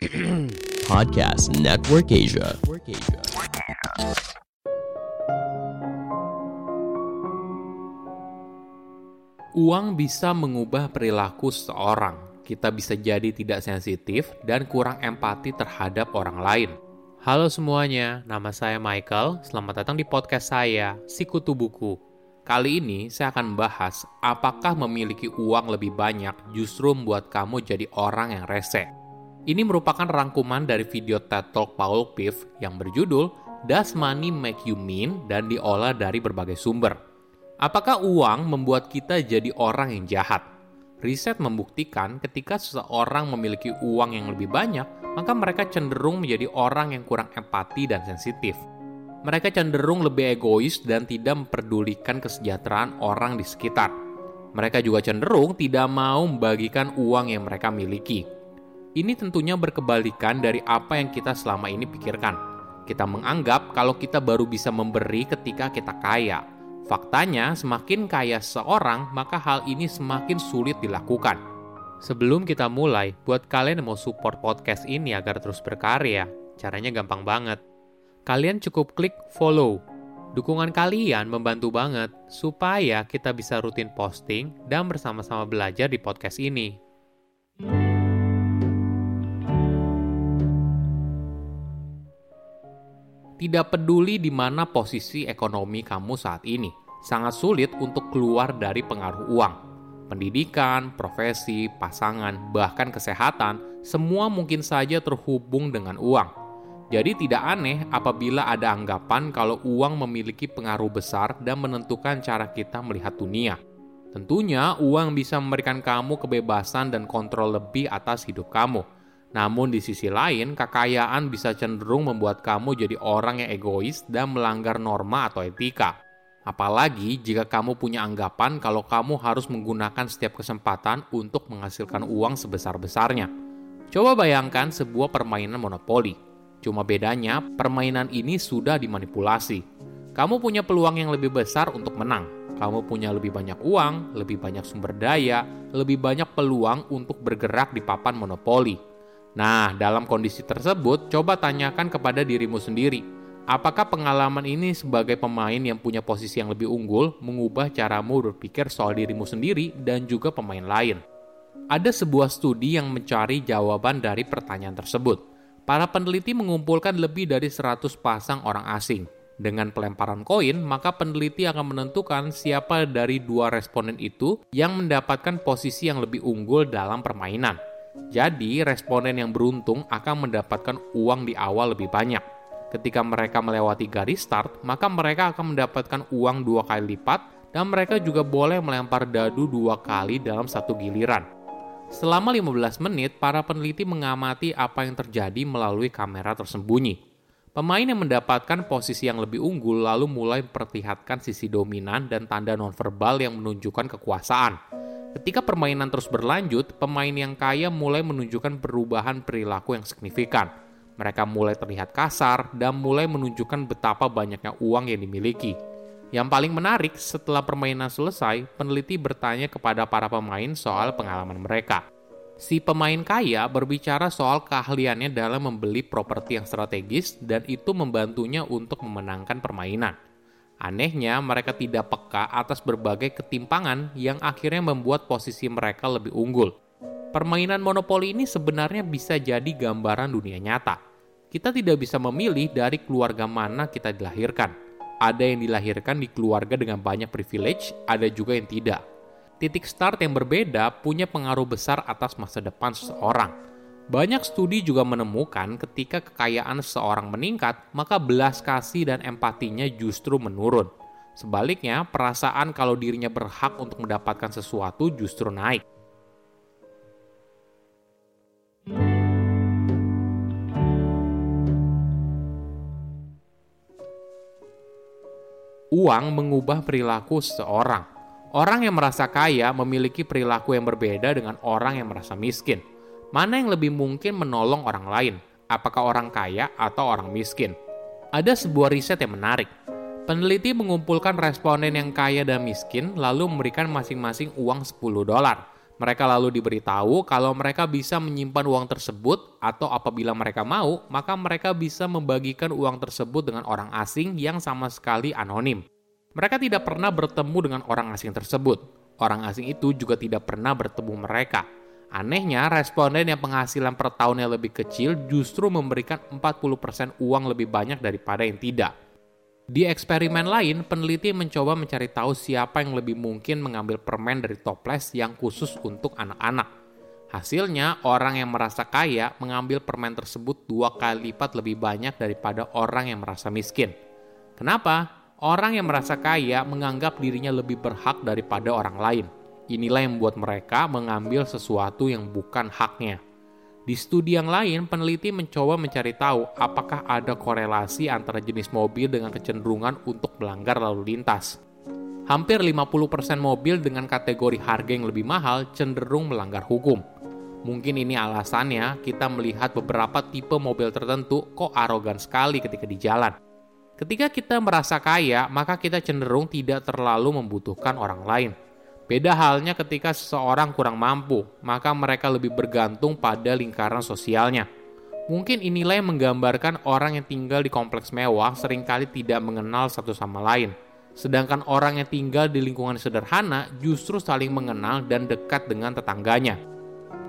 Podcast Network Asia. Uang bisa mengubah perilaku seseorang. Kita bisa jadi tidak sensitif dan kurang empati terhadap orang lain. Halo semuanya, nama saya Michael. Selamat datang di podcast saya, Sikutu Buku. Kali ini saya akan membahas apakah memiliki uang lebih banyak justru membuat kamu jadi orang yang rese. Ini merupakan rangkuman dari video TED Talk Paul Piff yang berjudul Does Money Make You Mean dan diolah dari berbagai sumber. Apakah uang membuat kita jadi orang yang jahat? Riset membuktikan ketika seseorang memiliki uang yang lebih banyak, maka mereka cenderung menjadi orang yang kurang empati dan sensitif. Mereka cenderung lebih egois dan tidak memperdulikan kesejahteraan orang di sekitar. Mereka juga cenderung tidak mau membagikan uang yang mereka miliki. Ini tentunya berkebalikan dari apa yang kita selama ini pikirkan. Kita menganggap kalau kita baru bisa memberi ketika kita kaya, Faktanya, semakin kaya seorang, maka hal ini semakin sulit dilakukan. Sebelum kita mulai, buat kalian yang mau support podcast ini agar terus berkarya, caranya gampang banget. Kalian cukup klik follow. Dukungan kalian membantu banget supaya kita bisa rutin posting dan bersama-sama belajar di podcast ini. Tidak peduli di mana posisi ekonomi kamu saat ini, sangat sulit untuk keluar dari pengaruh uang. Pendidikan, profesi, pasangan, bahkan kesehatan, semua mungkin saja terhubung dengan uang. Jadi tidak aneh apabila ada anggapan kalau uang memiliki pengaruh besar dan menentukan cara kita melihat dunia. Tentunya uang bisa memberikan kamu kebebasan dan kontrol lebih atas hidup kamu namun di sisi lain, kekayaan bisa cenderung membuat kamu jadi orang yang egois dan melanggar norma atau etika. Apalagi jika kamu punya anggapan kalau kamu harus menggunakan setiap kesempatan untuk menghasilkan uang sebesar-besarnya. Coba bayangkan sebuah permainan monopoli. Cuma bedanya, permainan ini sudah dimanipulasi. Kamu punya peluang yang lebih besar untuk menang. Kamu punya lebih banyak uang, lebih banyak sumber daya, lebih banyak peluang untuk bergerak di papan monopoli Nah, dalam kondisi tersebut, coba tanyakan kepada dirimu sendiri, apakah pengalaman ini sebagai pemain yang punya posisi yang lebih unggul mengubah caramu berpikir soal dirimu sendiri dan juga pemain lain? Ada sebuah studi yang mencari jawaban dari pertanyaan tersebut. Para peneliti mengumpulkan lebih dari 100 pasang orang asing. Dengan pelemparan koin, maka peneliti akan menentukan siapa dari dua responden itu yang mendapatkan posisi yang lebih unggul dalam permainan. Jadi, responden yang beruntung akan mendapatkan uang di awal lebih banyak. Ketika mereka melewati garis start, maka mereka akan mendapatkan uang dua kali lipat dan mereka juga boleh melempar dadu dua kali dalam satu giliran. Selama 15 menit, para peneliti mengamati apa yang terjadi melalui kamera tersembunyi. Pemain yang mendapatkan posisi yang lebih unggul lalu mulai memperlihatkan sisi dominan dan tanda nonverbal yang menunjukkan kekuasaan. Ketika permainan terus berlanjut, pemain yang kaya mulai menunjukkan perubahan perilaku yang signifikan. Mereka mulai terlihat kasar dan mulai menunjukkan betapa banyaknya uang yang dimiliki. Yang paling menarik, setelah permainan selesai, peneliti bertanya kepada para pemain soal pengalaman mereka. Si pemain kaya berbicara soal keahliannya dalam membeli properti yang strategis dan itu membantunya untuk memenangkan permainan. Anehnya, mereka tidak peka atas berbagai ketimpangan yang akhirnya membuat posisi mereka lebih unggul. Permainan monopoli ini sebenarnya bisa jadi gambaran dunia nyata. Kita tidak bisa memilih dari keluarga mana kita dilahirkan. Ada yang dilahirkan di keluarga dengan banyak privilege, ada juga yang tidak. Titik start yang berbeda punya pengaruh besar atas masa depan seseorang banyak studi juga menemukan ketika kekayaan seseorang meningkat, maka belas kasih dan empatinya justru menurun. Sebaliknya, perasaan kalau dirinya berhak untuk mendapatkan sesuatu justru naik. Uang mengubah perilaku seseorang. Orang yang merasa kaya memiliki perilaku yang berbeda dengan orang yang merasa miskin. Mana yang lebih mungkin menolong orang lain? Apakah orang kaya atau orang miskin? Ada sebuah riset yang menarik. Peneliti mengumpulkan responden yang kaya dan miskin lalu memberikan masing-masing uang 10 dolar. Mereka lalu diberitahu kalau mereka bisa menyimpan uang tersebut atau apabila mereka mau, maka mereka bisa membagikan uang tersebut dengan orang asing yang sama sekali anonim. Mereka tidak pernah bertemu dengan orang asing tersebut. Orang asing itu juga tidak pernah bertemu mereka. Anehnya, responden yang penghasilan per tahunnya lebih kecil justru memberikan 40% uang lebih banyak daripada yang tidak. Di eksperimen lain, peneliti mencoba mencari tahu siapa yang lebih mungkin mengambil permen dari toples yang khusus untuk anak-anak. Hasilnya, orang yang merasa kaya mengambil permen tersebut dua kali lipat lebih banyak daripada orang yang merasa miskin. Kenapa? Orang yang merasa kaya menganggap dirinya lebih berhak daripada orang lain. Inilah yang membuat mereka mengambil sesuatu yang bukan haknya. Di studi yang lain, peneliti mencoba mencari tahu apakah ada korelasi antara jenis mobil dengan kecenderungan untuk melanggar lalu lintas. Hampir 50% mobil dengan kategori harga yang lebih mahal cenderung melanggar hukum. Mungkin ini alasannya kita melihat beberapa tipe mobil tertentu kok arogan sekali ketika di jalan. Ketika kita merasa kaya, maka kita cenderung tidak terlalu membutuhkan orang lain Beda halnya ketika seseorang kurang mampu, maka mereka lebih bergantung pada lingkaran sosialnya. Mungkin inilah yang menggambarkan orang yang tinggal di kompleks mewah sering kali tidak mengenal satu sama lain. Sedangkan orang yang tinggal di lingkungan sederhana justru saling mengenal dan dekat dengan tetangganya.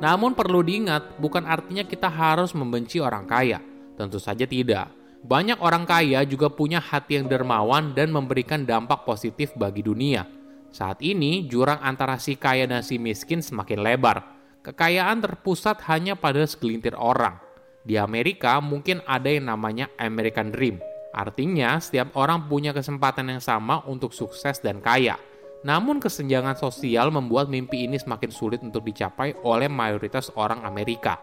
Namun perlu diingat, bukan artinya kita harus membenci orang kaya. Tentu saja tidak. Banyak orang kaya juga punya hati yang dermawan dan memberikan dampak positif bagi dunia. Saat ini, jurang antara si kaya dan si miskin semakin lebar. Kekayaan terpusat hanya pada segelintir orang. Di Amerika mungkin ada yang namanya American Dream. Artinya, setiap orang punya kesempatan yang sama untuk sukses dan kaya. Namun kesenjangan sosial membuat mimpi ini semakin sulit untuk dicapai oleh mayoritas orang Amerika.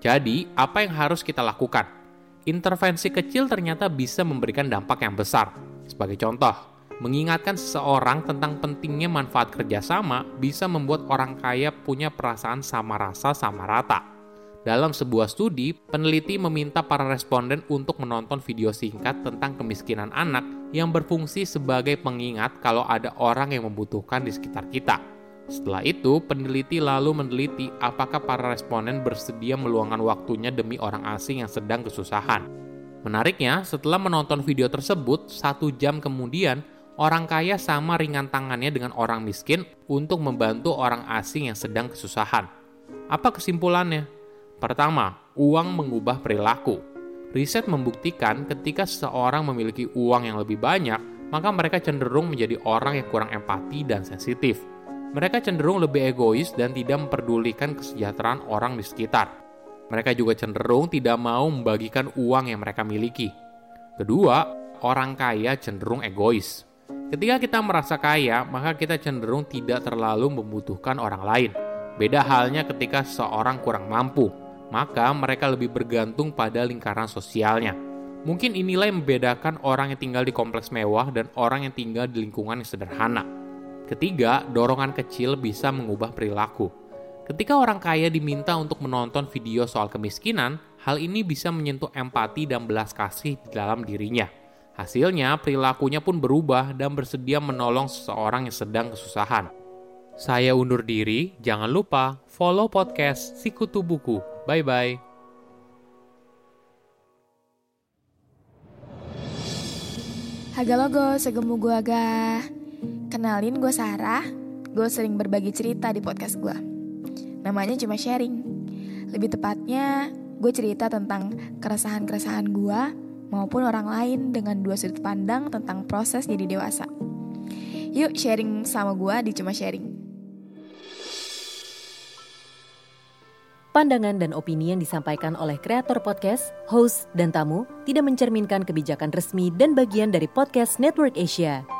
Jadi, apa yang harus kita lakukan? Intervensi kecil ternyata bisa memberikan dampak yang besar. Sebagai contoh, mengingatkan seseorang tentang pentingnya manfaat kerjasama bisa membuat orang kaya punya perasaan sama rasa sama rata. Dalam sebuah studi, peneliti meminta para responden untuk menonton video singkat tentang kemiskinan anak yang berfungsi sebagai pengingat kalau ada orang yang membutuhkan di sekitar kita. Setelah itu, peneliti lalu meneliti apakah para responden bersedia meluangkan waktunya demi orang asing yang sedang kesusahan. Menariknya, setelah menonton video tersebut, satu jam kemudian, orang kaya sama ringan tangannya dengan orang miskin untuk membantu orang asing yang sedang kesusahan. Apa kesimpulannya? Pertama, uang mengubah perilaku. Riset membuktikan ketika seseorang memiliki uang yang lebih banyak, maka mereka cenderung menjadi orang yang kurang empati dan sensitif mereka cenderung lebih egois dan tidak memperdulikan kesejahteraan orang di sekitar. Mereka juga cenderung tidak mau membagikan uang yang mereka miliki. Kedua, orang kaya cenderung egois. Ketika kita merasa kaya, maka kita cenderung tidak terlalu membutuhkan orang lain. Beda halnya ketika seseorang kurang mampu, maka mereka lebih bergantung pada lingkaran sosialnya. Mungkin inilah yang membedakan orang yang tinggal di kompleks mewah dan orang yang tinggal di lingkungan yang sederhana. Ketiga, dorongan kecil bisa mengubah perilaku. Ketika orang kaya diminta untuk menonton video soal kemiskinan, hal ini bisa menyentuh empati dan belas kasih di dalam dirinya. Hasilnya, perilakunya pun berubah dan bersedia menolong seseorang yang sedang kesusahan. Saya undur diri, jangan lupa follow podcast Sikutu Buku. Bye-bye. Haga logo, segemu gua agak. Kenalin gue Sarah, gue sering berbagi cerita di podcast gue. Namanya cuma sharing. Lebih tepatnya, gue cerita tentang keresahan-keresahan gue maupun orang lain dengan dua sudut pandang tentang proses jadi dewasa. Yuk sharing sama gue di Cuma Sharing. Pandangan dan opini yang disampaikan oleh kreator podcast, host, dan tamu tidak mencerminkan kebijakan resmi dan bagian dari podcast Network Asia.